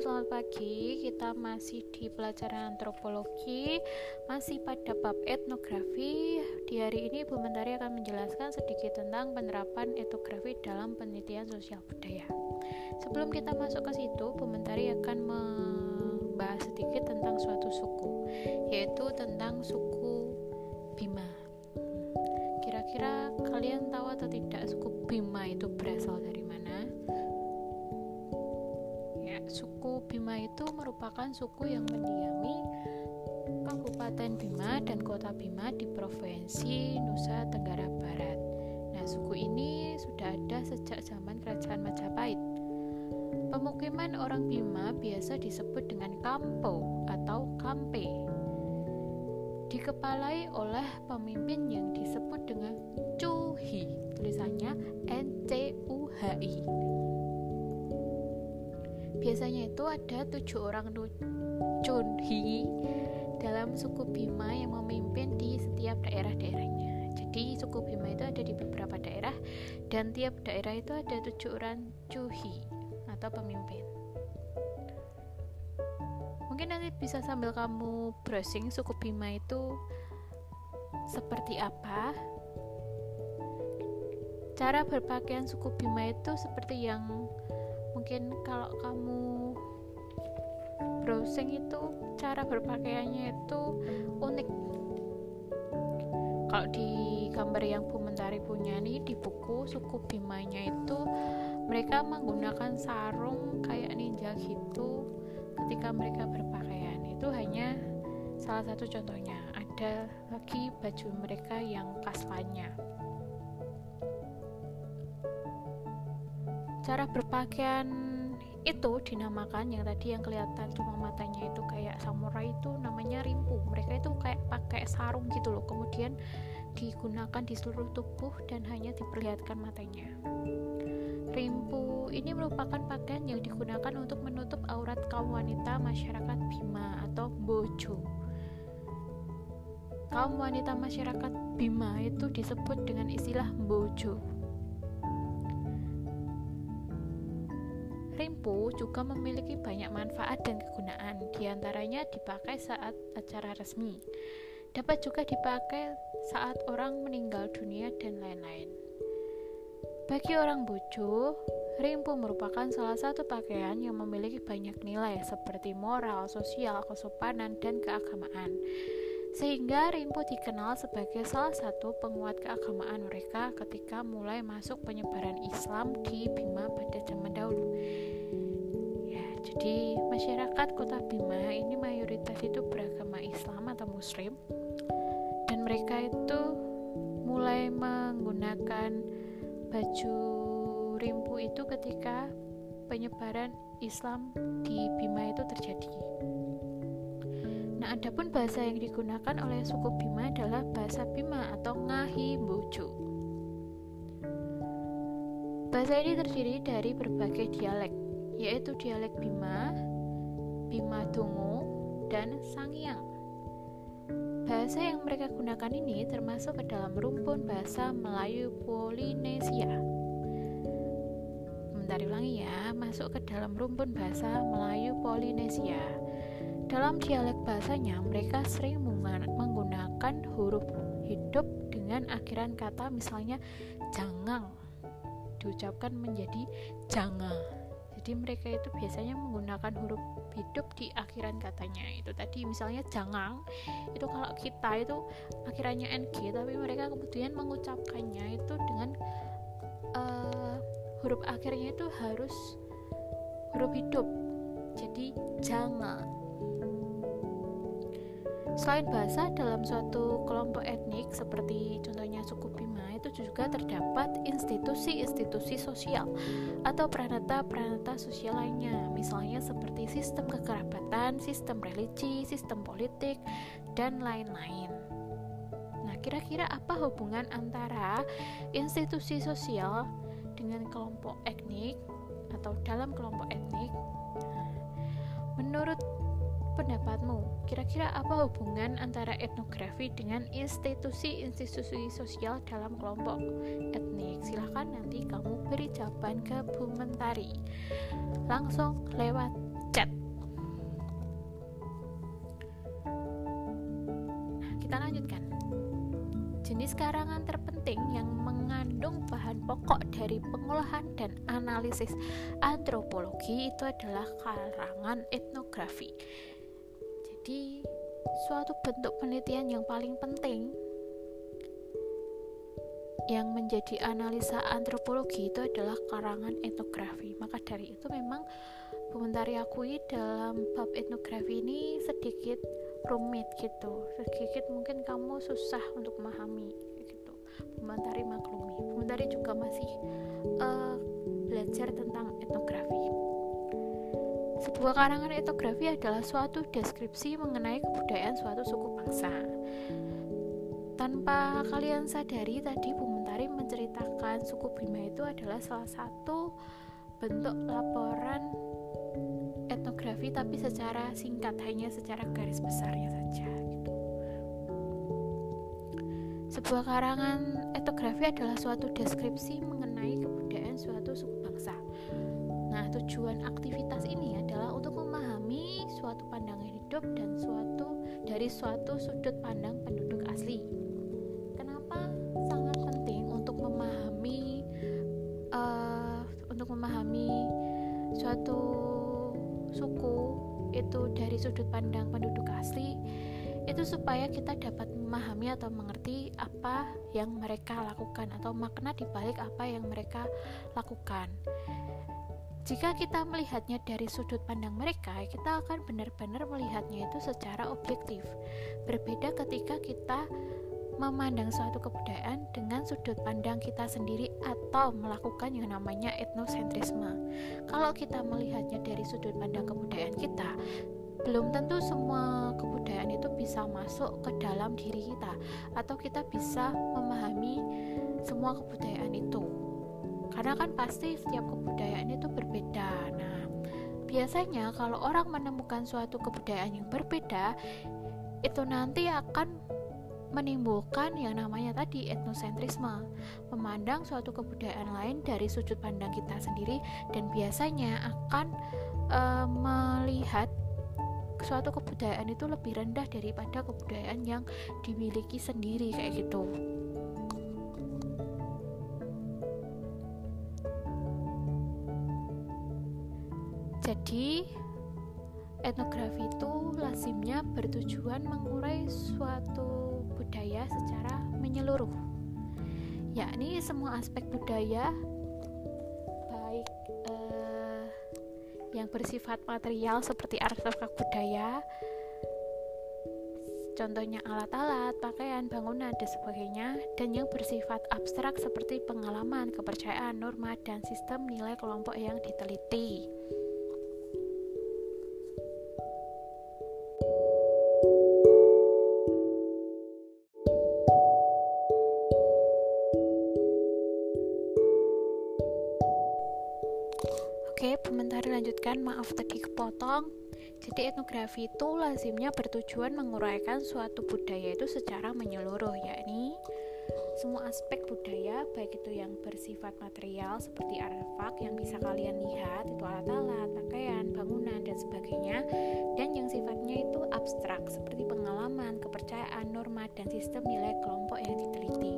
selamat pagi. Kita masih di pelajaran antropologi, masih pada bab etnografi. Di hari ini Bu Mentari akan menjelaskan sedikit tentang penerapan etnografi dalam penelitian sosial budaya. Sebelum kita masuk ke situ, Bu Mentari akan membahas sedikit tentang suatu suku, yaitu tentang suku Bima. Kira-kira kalian tahu atau tidak suku Bima itu berasal dari mana? suku Bima itu merupakan suku yang mendiami Kabupaten Bima dan Kota Bima di Provinsi Nusa Tenggara Barat. Nah, suku ini sudah ada sejak zaman Kerajaan Majapahit. Pemukiman orang Bima biasa disebut dengan kampo atau kampe. Dikepalai oleh pemimpin yang disebut dengan Cuhi, tulisannya N C U H I. Biasanya itu ada tujuh orang Chunhi dalam suku Bima yang memimpin di setiap daerah-daerahnya. Jadi suku Bima itu ada di beberapa daerah dan tiap daerah itu ada tujuh orang Chuhi atau pemimpin. Mungkin nanti bisa sambil kamu browsing suku Bima itu seperti apa. Cara berpakaian suku Bima itu seperti yang mungkin kalau kamu browsing itu cara berpakaiannya itu unik. Kalau di gambar yang Bu Mentari punya nih di buku suku Bimanya itu mereka menggunakan sarung kayak ninja gitu ketika mereka berpakaian. Itu hanya salah satu contohnya. Ada lagi baju mereka yang khas cara berpakaian itu dinamakan yang tadi yang kelihatan cuma matanya itu kayak samurai itu namanya rimpu. Mereka itu kayak pakai sarung gitu loh. Kemudian digunakan di seluruh tubuh dan hanya diperlihatkan matanya. Rimpu ini merupakan pakaian yang digunakan untuk menutup aurat kaum wanita masyarakat Bima atau Bojo kaum wanita masyarakat Bima itu disebut dengan istilah Bojo Juga memiliki banyak manfaat dan kegunaan, di antaranya dipakai saat acara resmi. Dapat juga dipakai saat orang meninggal dunia dan lain-lain. Bagi orang bojo, rimpu merupakan salah satu pakaian yang memiliki banyak nilai seperti moral, sosial, kesopanan, dan keagamaan. Sehingga rimpu dikenal sebagai salah satu penguat keagamaan mereka ketika mulai masuk penyebaran Islam di Bima pada zaman dahulu. Jadi masyarakat kota Bima ini mayoritas itu beragama Islam atau Muslim dan mereka itu mulai menggunakan baju rimpu itu ketika penyebaran Islam di Bima itu terjadi. Nah, adapun bahasa yang digunakan oleh suku Bima adalah bahasa Bima atau Ngahi Bojo. Bahasa ini terdiri dari berbagai dialek, yaitu dialek Bima, Bima Dungu, dan Sangiang. Bahasa yang mereka gunakan ini termasuk ke dalam rumpun bahasa Melayu Polinesia. Bentar ulangi ya, masuk ke dalam rumpun bahasa Melayu Polinesia. Dalam dialek bahasanya, mereka sering menggunakan huruf hidup dengan akhiran kata misalnya jangang diucapkan menjadi jangan jadi mereka itu biasanya menggunakan huruf hidup di akhiran katanya. Itu tadi misalnya jangan itu kalau kita itu akhirannya ng tapi mereka kemudian mengucapkannya itu dengan uh, huruf akhirnya itu harus huruf hidup. Jadi jangan Selain bahasa, dalam suatu kelompok etnik seperti contohnya suku Bima itu juga terdapat institusi-institusi sosial atau peranata-peranata sosial lainnya, misalnya seperti sistem kekerabatan, sistem religi, sistem politik, dan lain-lain. Nah, kira-kira apa hubungan antara institusi sosial dengan kelompok etnik atau dalam kelompok etnik? Menurut pendapatmu? Kira-kira apa hubungan antara etnografi dengan institusi-institusi sosial dalam kelompok etnik? Silahkan nanti kamu beri jawaban ke Bu Mentari langsung lewat chat. Nah, kita lanjutkan. Jenis karangan terpenting yang mengandung bahan pokok dari pengolahan dan analisis antropologi itu adalah karangan etnografi. Jadi, suatu bentuk penelitian yang paling penting yang menjadi analisa antropologi itu adalah karangan etnografi. Maka dari itu memang Bu Mentari akui dalam bab etnografi ini sedikit rumit gitu. Sedikit mungkin kamu susah untuk memahami gitu. Bu Mentari maklumi. Bu Mentari juga masih uh, belajar tentang etnografi. Sebuah karangan etnografi adalah suatu deskripsi mengenai kebudayaan suatu suku bangsa. Tanpa kalian sadari tadi Bu Mentari menceritakan suku Bima itu adalah salah satu bentuk laporan etnografi tapi secara singkat hanya secara garis besarnya saja gitu. Sebuah karangan etnografi adalah suatu deskripsi mengenai kebudayaan suatu suku bangsa. Nah, tujuan aktivitas ini suatu pandangan hidup dan suatu dari suatu sudut pandang penduduk asli. suatu suku itu dari sudut pandang penduduk asli itu supaya kita dapat memahami atau mengerti apa yang mereka lakukan atau makna dibalik apa yang mereka lakukan. Jika kita melihatnya dari sudut pandang mereka, kita akan benar-benar melihatnya itu secara objektif. Berbeda ketika kita memandang suatu kebudayaan dengan sudut pandang kita sendiri atau melakukan yang namanya etnosentrisme. Kalau kita melihatnya dari sudut pandang kebudayaan kita, belum tentu semua kebudayaan itu bisa masuk ke dalam diri kita atau kita bisa memahami semua kebudayaan itu. Karena kan pasti setiap kebudayaan itu berbeda. Nah, biasanya kalau orang menemukan suatu kebudayaan yang berbeda, itu nanti akan menimbulkan yang namanya tadi etnosentrisme, memandang suatu kebudayaan lain dari sudut pandang kita sendiri dan biasanya akan e, melihat suatu kebudayaan itu lebih rendah daripada kebudayaan yang dimiliki sendiri kayak gitu. Jadi etnografi itu lazimnya bertujuan mengurai suatu budaya secara menyeluruh, yakni semua aspek budaya, baik eh, yang bersifat material seperti artefak budaya, contohnya alat-alat, pakaian, bangunan, dan sebagainya, dan yang bersifat abstrak seperti pengalaman, kepercayaan, norma, dan sistem nilai kelompok yang diteliti. Lanjutkan, maaf tadi kepotong. Jadi etnografi itu lazimnya bertujuan menguraikan suatu budaya itu secara menyeluruh, yakni semua aspek budaya, baik itu yang bersifat material seperti artefak yang bisa kalian lihat, itu alat-alat, pakaian, bangunan, dan sebagainya, dan yang sifatnya itu abstrak seperti pengalaman, kepercayaan, norma, dan sistem nilai kelompok yang diteliti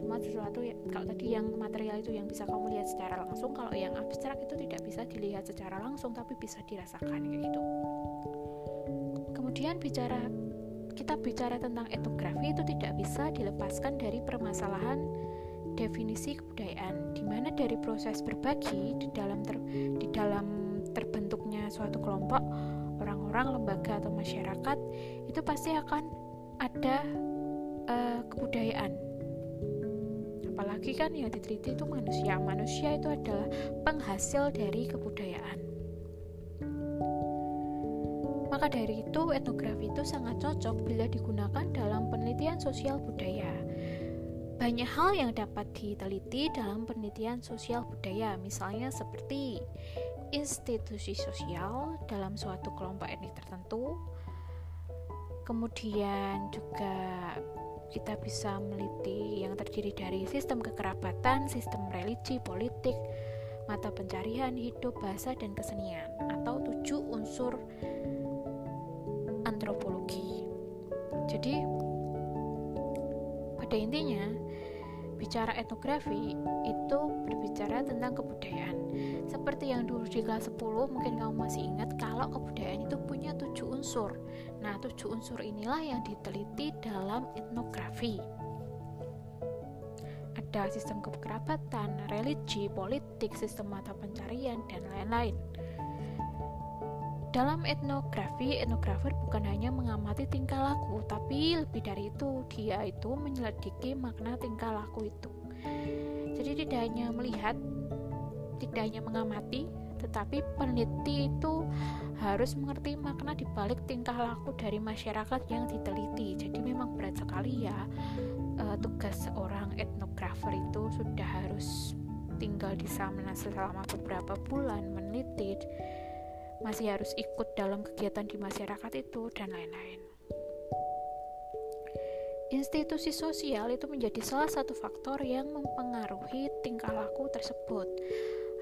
semua sesuatu ya, kalau tadi yang material itu yang bisa kamu lihat secara langsung kalau yang abstrak itu tidak bisa dilihat secara langsung tapi bisa dirasakan kayak gitu. Kemudian bicara kita bicara tentang etnografi itu tidak bisa dilepaskan dari permasalahan definisi kebudayaan di mana dari proses berbagi di dalam ter, di dalam terbentuknya suatu kelompok orang-orang lembaga atau masyarakat itu pasti akan ada uh, kebudayaan apalagi kan yang diteliti itu manusia. Manusia itu adalah penghasil dari kebudayaan. Maka dari itu etnografi itu sangat cocok bila digunakan dalam penelitian sosial budaya. Banyak hal yang dapat diteliti dalam penelitian sosial budaya misalnya seperti institusi sosial dalam suatu kelompok etnik tertentu kemudian juga kita bisa meliti yang terdiri dari sistem kekerabatan, sistem religi, politik, mata pencarian, hidup, bahasa, dan kesenian, atau tujuh unsur antropologi. Jadi, pada intinya, bicara etnografi itu berbicara tentang kebudayaan. Seperti yang dulu di kelas 10 mungkin kamu masih ingat kalau kebudayaan itu punya tujuh unsur. Nah, tujuh unsur inilah yang diteliti dalam etnografi. Ada sistem kekerabatan, religi, politik, sistem mata pencarian, dan lain-lain. Dalam etnografi, etnografer bukan hanya mengamati tingkah laku, tapi lebih dari itu, dia itu menyelidiki makna tingkah laku itu. Jadi tidak hanya melihat, tidak hanya mengamati, tetapi peneliti itu harus mengerti makna di balik tingkah laku dari masyarakat yang diteliti. Jadi memang berat sekali ya uh, tugas seorang etnografer itu sudah harus tinggal di sana selama beberapa bulan meneliti masih harus ikut dalam kegiatan di masyarakat itu dan lain-lain. Institusi sosial itu menjadi salah satu faktor yang mempengaruhi tingkah laku tersebut.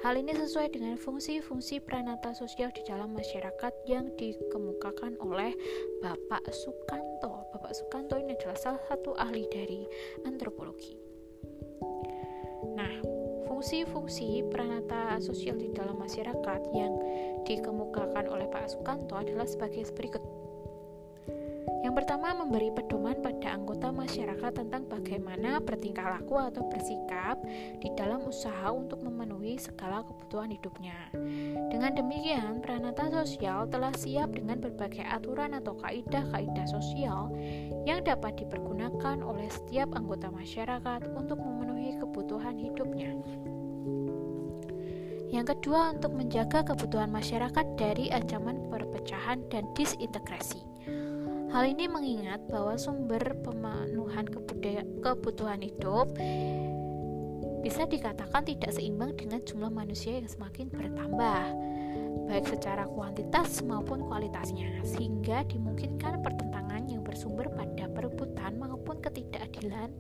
Hal ini sesuai dengan fungsi-fungsi pranata sosial di dalam masyarakat yang dikemukakan oleh Bapak Sukanto. Bapak Sukanto ini adalah salah satu ahli dari antropologi. Nah, fungsi-fungsi pranata sosial di dalam masyarakat yang dikemukakan oleh Pak Sukanto adalah sebagai berikut. Yang pertama, memberi pedoman pada anggota masyarakat tentang bagaimana bertingkah laku atau bersikap di dalam usaha untuk memenuhi segala kebutuhan hidupnya. Dengan demikian, pranata sosial telah siap dengan berbagai aturan atau kaidah-kaidah sosial yang dapat dipergunakan oleh setiap anggota masyarakat untuk memenuhi kebutuhan hidupnya. Yang kedua, untuk menjaga kebutuhan masyarakat dari ancaman perpecahan dan disintegrasi. Hal ini mengingat bahwa sumber pemenuhan kebutuhan hidup bisa dikatakan tidak seimbang dengan jumlah manusia yang semakin bertambah, baik secara kuantitas maupun kualitasnya, sehingga dimungkinkan pertentangan yang bersumber pada perebutan maupun ketidakadilan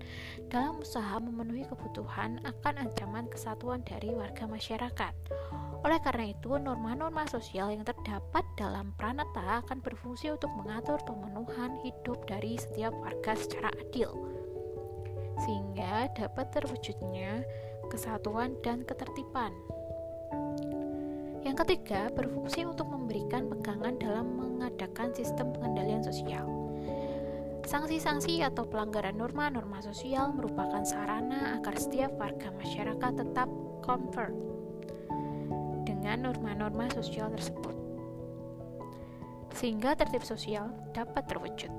dalam usaha memenuhi kebutuhan akan ancaman kesatuan dari warga masyarakat. Oleh karena itu, norma-norma sosial yang terdapat dalam pranata akan berfungsi untuk mengatur pemenuhan hidup dari setiap warga secara adil, sehingga dapat terwujudnya kesatuan dan ketertiban. Yang ketiga, berfungsi untuk memberikan pegangan dalam mengadakan sistem pengendalian sosial. Sanksi-sanksi atau pelanggaran norma-norma sosial merupakan sarana agar setiap warga masyarakat tetap convert dengan norma-norma sosial tersebut, sehingga tertib sosial dapat terwujud.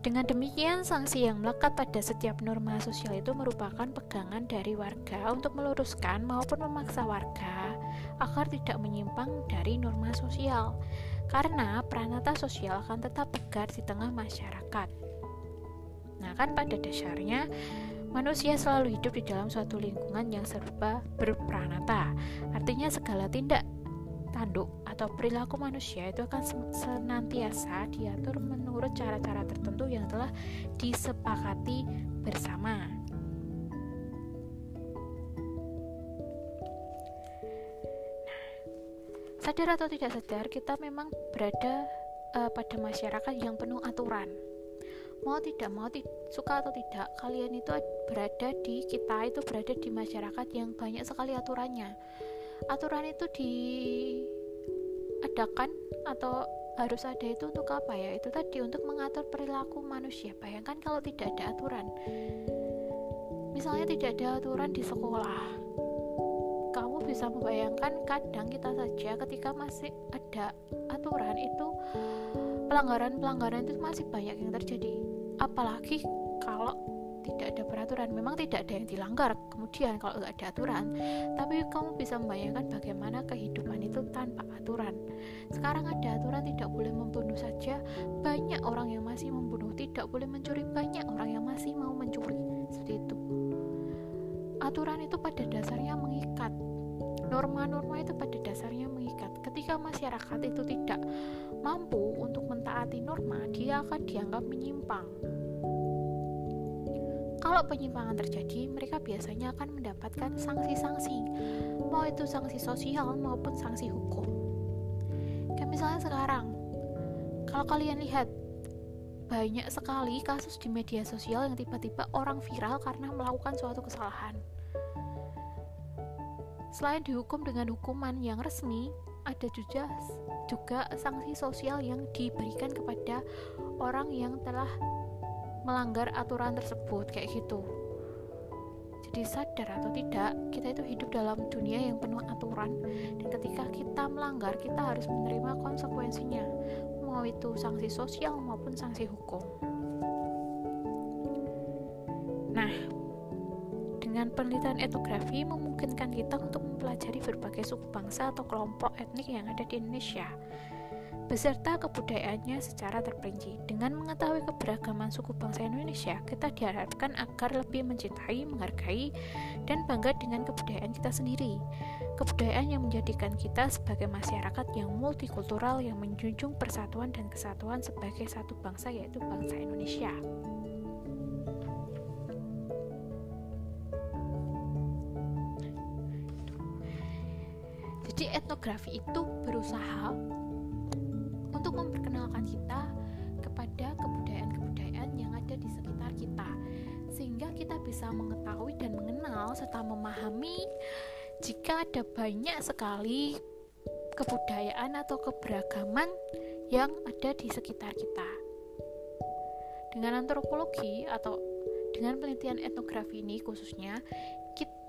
Dengan demikian, sanksi yang melekat pada setiap norma sosial itu merupakan pegangan dari warga untuk meluruskan maupun memaksa warga agar tidak menyimpang dari norma sosial, karena pranata sosial akan tetap tegar di tengah masyarakat. Nah, kan pada dasarnya Manusia selalu hidup di dalam suatu lingkungan yang serba berpranata. Artinya segala tindak tanduk atau perilaku manusia itu akan senantiasa diatur menurut cara-cara tertentu yang telah disepakati bersama. Sadar atau tidak sadar, kita memang berada uh, pada masyarakat yang penuh aturan mau tidak mau suka atau tidak kalian itu berada di kita itu berada di masyarakat yang banyak sekali aturannya. Aturan itu diadakan atau harus ada itu untuk apa ya? Itu tadi untuk mengatur perilaku manusia. Bayangkan kalau tidak ada aturan. Misalnya tidak ada aturan di sekolah. Kamu bisa membayangkan kadang kita saja ketika masih ada aturan itu pelanggaran-pelanggaran itu masih banyak yang terjadi apalagi kalau tidak ada peraturan. Memang tidak ada yang dilanggar kemudian kalau nggak ada aturan. Tapi kamu bisa membayangkan bagaimana kehidupan itu tanpa aturan. Sekarang ada aturan tidak boleh membunuh saja. Banyak orang yang masih membunuh. Tidak boleh mencuri. Banyak orang yang masih mau mencuri. Seperti itu. Aturan itu pada dasarnya mengikat. Norma-norma itu pada dasarnya mengikat ketika masyarakat itu tidak mampu untuk mentaati norma, dia akan dianggap menyimpang. Kalau penyimpangan terjadi, mereka biasanya akan mendapatkan sanksi-sanksi, mau itu sanksi sosial maupun sanksi hukum. Kayak misalnya sekarang, kalau kalian lihat banyak sekali kasus di media sosial yang tiba-tiba orang viral karena melakukan suatu kesalahan. Selain dihukum dengan hukuman yang resmi, ada juga juga sanksi sosial yang diberikan kepada orang yang telah melanggar aturan tersebut kayak gitu. Jadi sadar atau tidak, kita itu hidup dalam dunia yang penuh aturan dan ketika kita melanggar, kita harus menerima konsekuensinya mau itu sanksi sosial maupun sanksi hukum. Dengan penelitian etnografi memungkinkan kita untuk mempelajari berbagai suku bangsa atau kelompok etnik yang ada di Indonesia beserta kebudayaannya secara terperinci. Dengan mengetahui keberagaman suku bangsa Indonesia, kita diharapkan agar lebih mencintai, menghargai, dan bangga dengan kebudayaan kita sendiri. Kebudayaan yang menjadikan kita sebagai masyarakat yang multikultural yang menjunjung persatuan dan kesatuan sebagai satu bangsa yaitu bangsa Indonesia. Jadi etnografi itu berusaha untuk memperkenalkan kita kepada kebudayaan-kebudayaan yang ada di sekitar kita sehingga kita bisa mengetahui dan mengenal serta memahami jika ada banyak sekali kebudayaan atau keberagaman yang ada di sekitar kita. Dengan antropologi atau dengan penelitian etnografi ini khususnya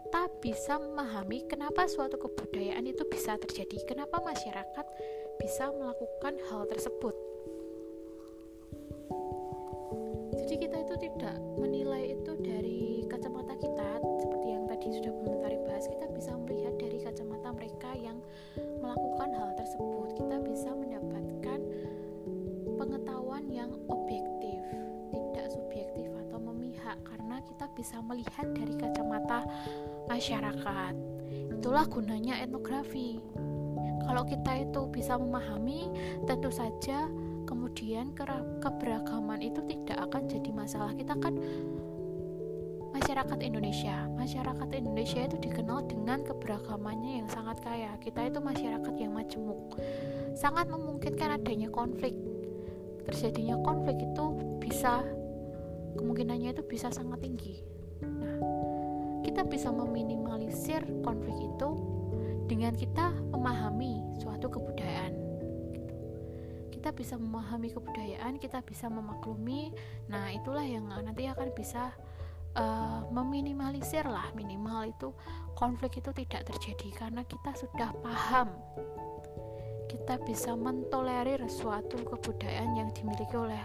kita bisa memahami kenapa suatu kebudayaan itu bisa terjadi, kenapa masyarakat bisa melakukan hal tersebut. Jadi kita itu tidak menilai itu dari kacamata kita seperti yang tadi sudah Mentari bahas, kita bisa melihat dari kacamata mereka yang melakukan hal tersebut. Kita bisa mendapatkan pengetahuan yang objektif, tidak subjektif atau memihak karena kita bisa melihat dari kacamata masyarakat. Itulah gunanya etnografi. Kalau kita itu bisa memahami tentu saja kemudian keberagaman itu tidak akan jadi masalah. Kita kan masyarakat Indonesia. Masyarakat Indonesia itu dikenal dengan keberagamannya yang sangat kaya. Kita itu masyarakat yang majemuk. Sangat memungkinkan adanya konflik. Terjadinya konflik itu bisa kemungkinannya itu bisa sangat tinggi. Nah kita bisa meminimalisir konflik itu dengan kita memahami suatu kebudayaan gitu. kita bisa memahami kebudayaan kita bisa memaklumi. Nah itulah yang nanti akan bisa uh, meminimalisir lah minimal itu konflik itu tidak terjadi karena kita sudah paham. Kita bisa mentolerir suatu kebudayaan yang dimiliki oleh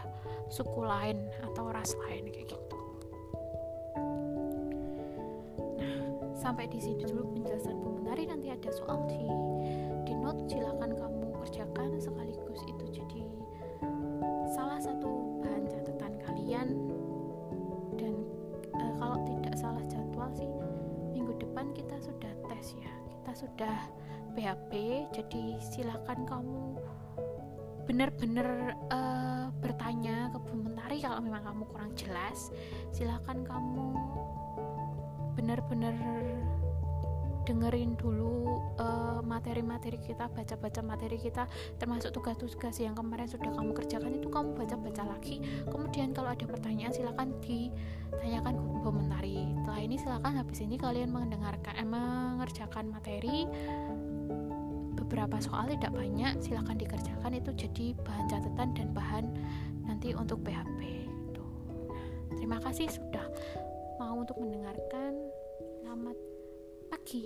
suku lain atau ras lain kayak gitu sampai di sini dulu penjelasan Bu Mentari nanti ada soal di di note. Silahkan kamu kerjakan sekaligus itu jadi salah satu bahan catatan kalian. Dan e, kalau tidak salah jadwal sih minggu depan kita sudah tes ya. Kita sudah PHP jadi silahkan kamu benar-benar uh, bertanya ke Bu Mentari kalau memang kamu kurang jelas silahkan kamu benar-benar dengerin dulu eh, materi-materi uh, kita baca-baca materi kita termasuk tugas-tugas yang kemarin sudah kamu kerjakan itu kamu baca-baca lagi. Kemudian kalau ada pertanyaan silahkan ditanyakan ke komentari setelah ini silahkan habis ini kalian mendengarkan eh, mengerjakan materi. Beberapa soal tidak banyak silahkan dikerjakan. Itu jadi bahan catatan dan bahan nanti untuk PHP gitu. terima kasih sudah mau untuk mendengarkan. Selamat pagi.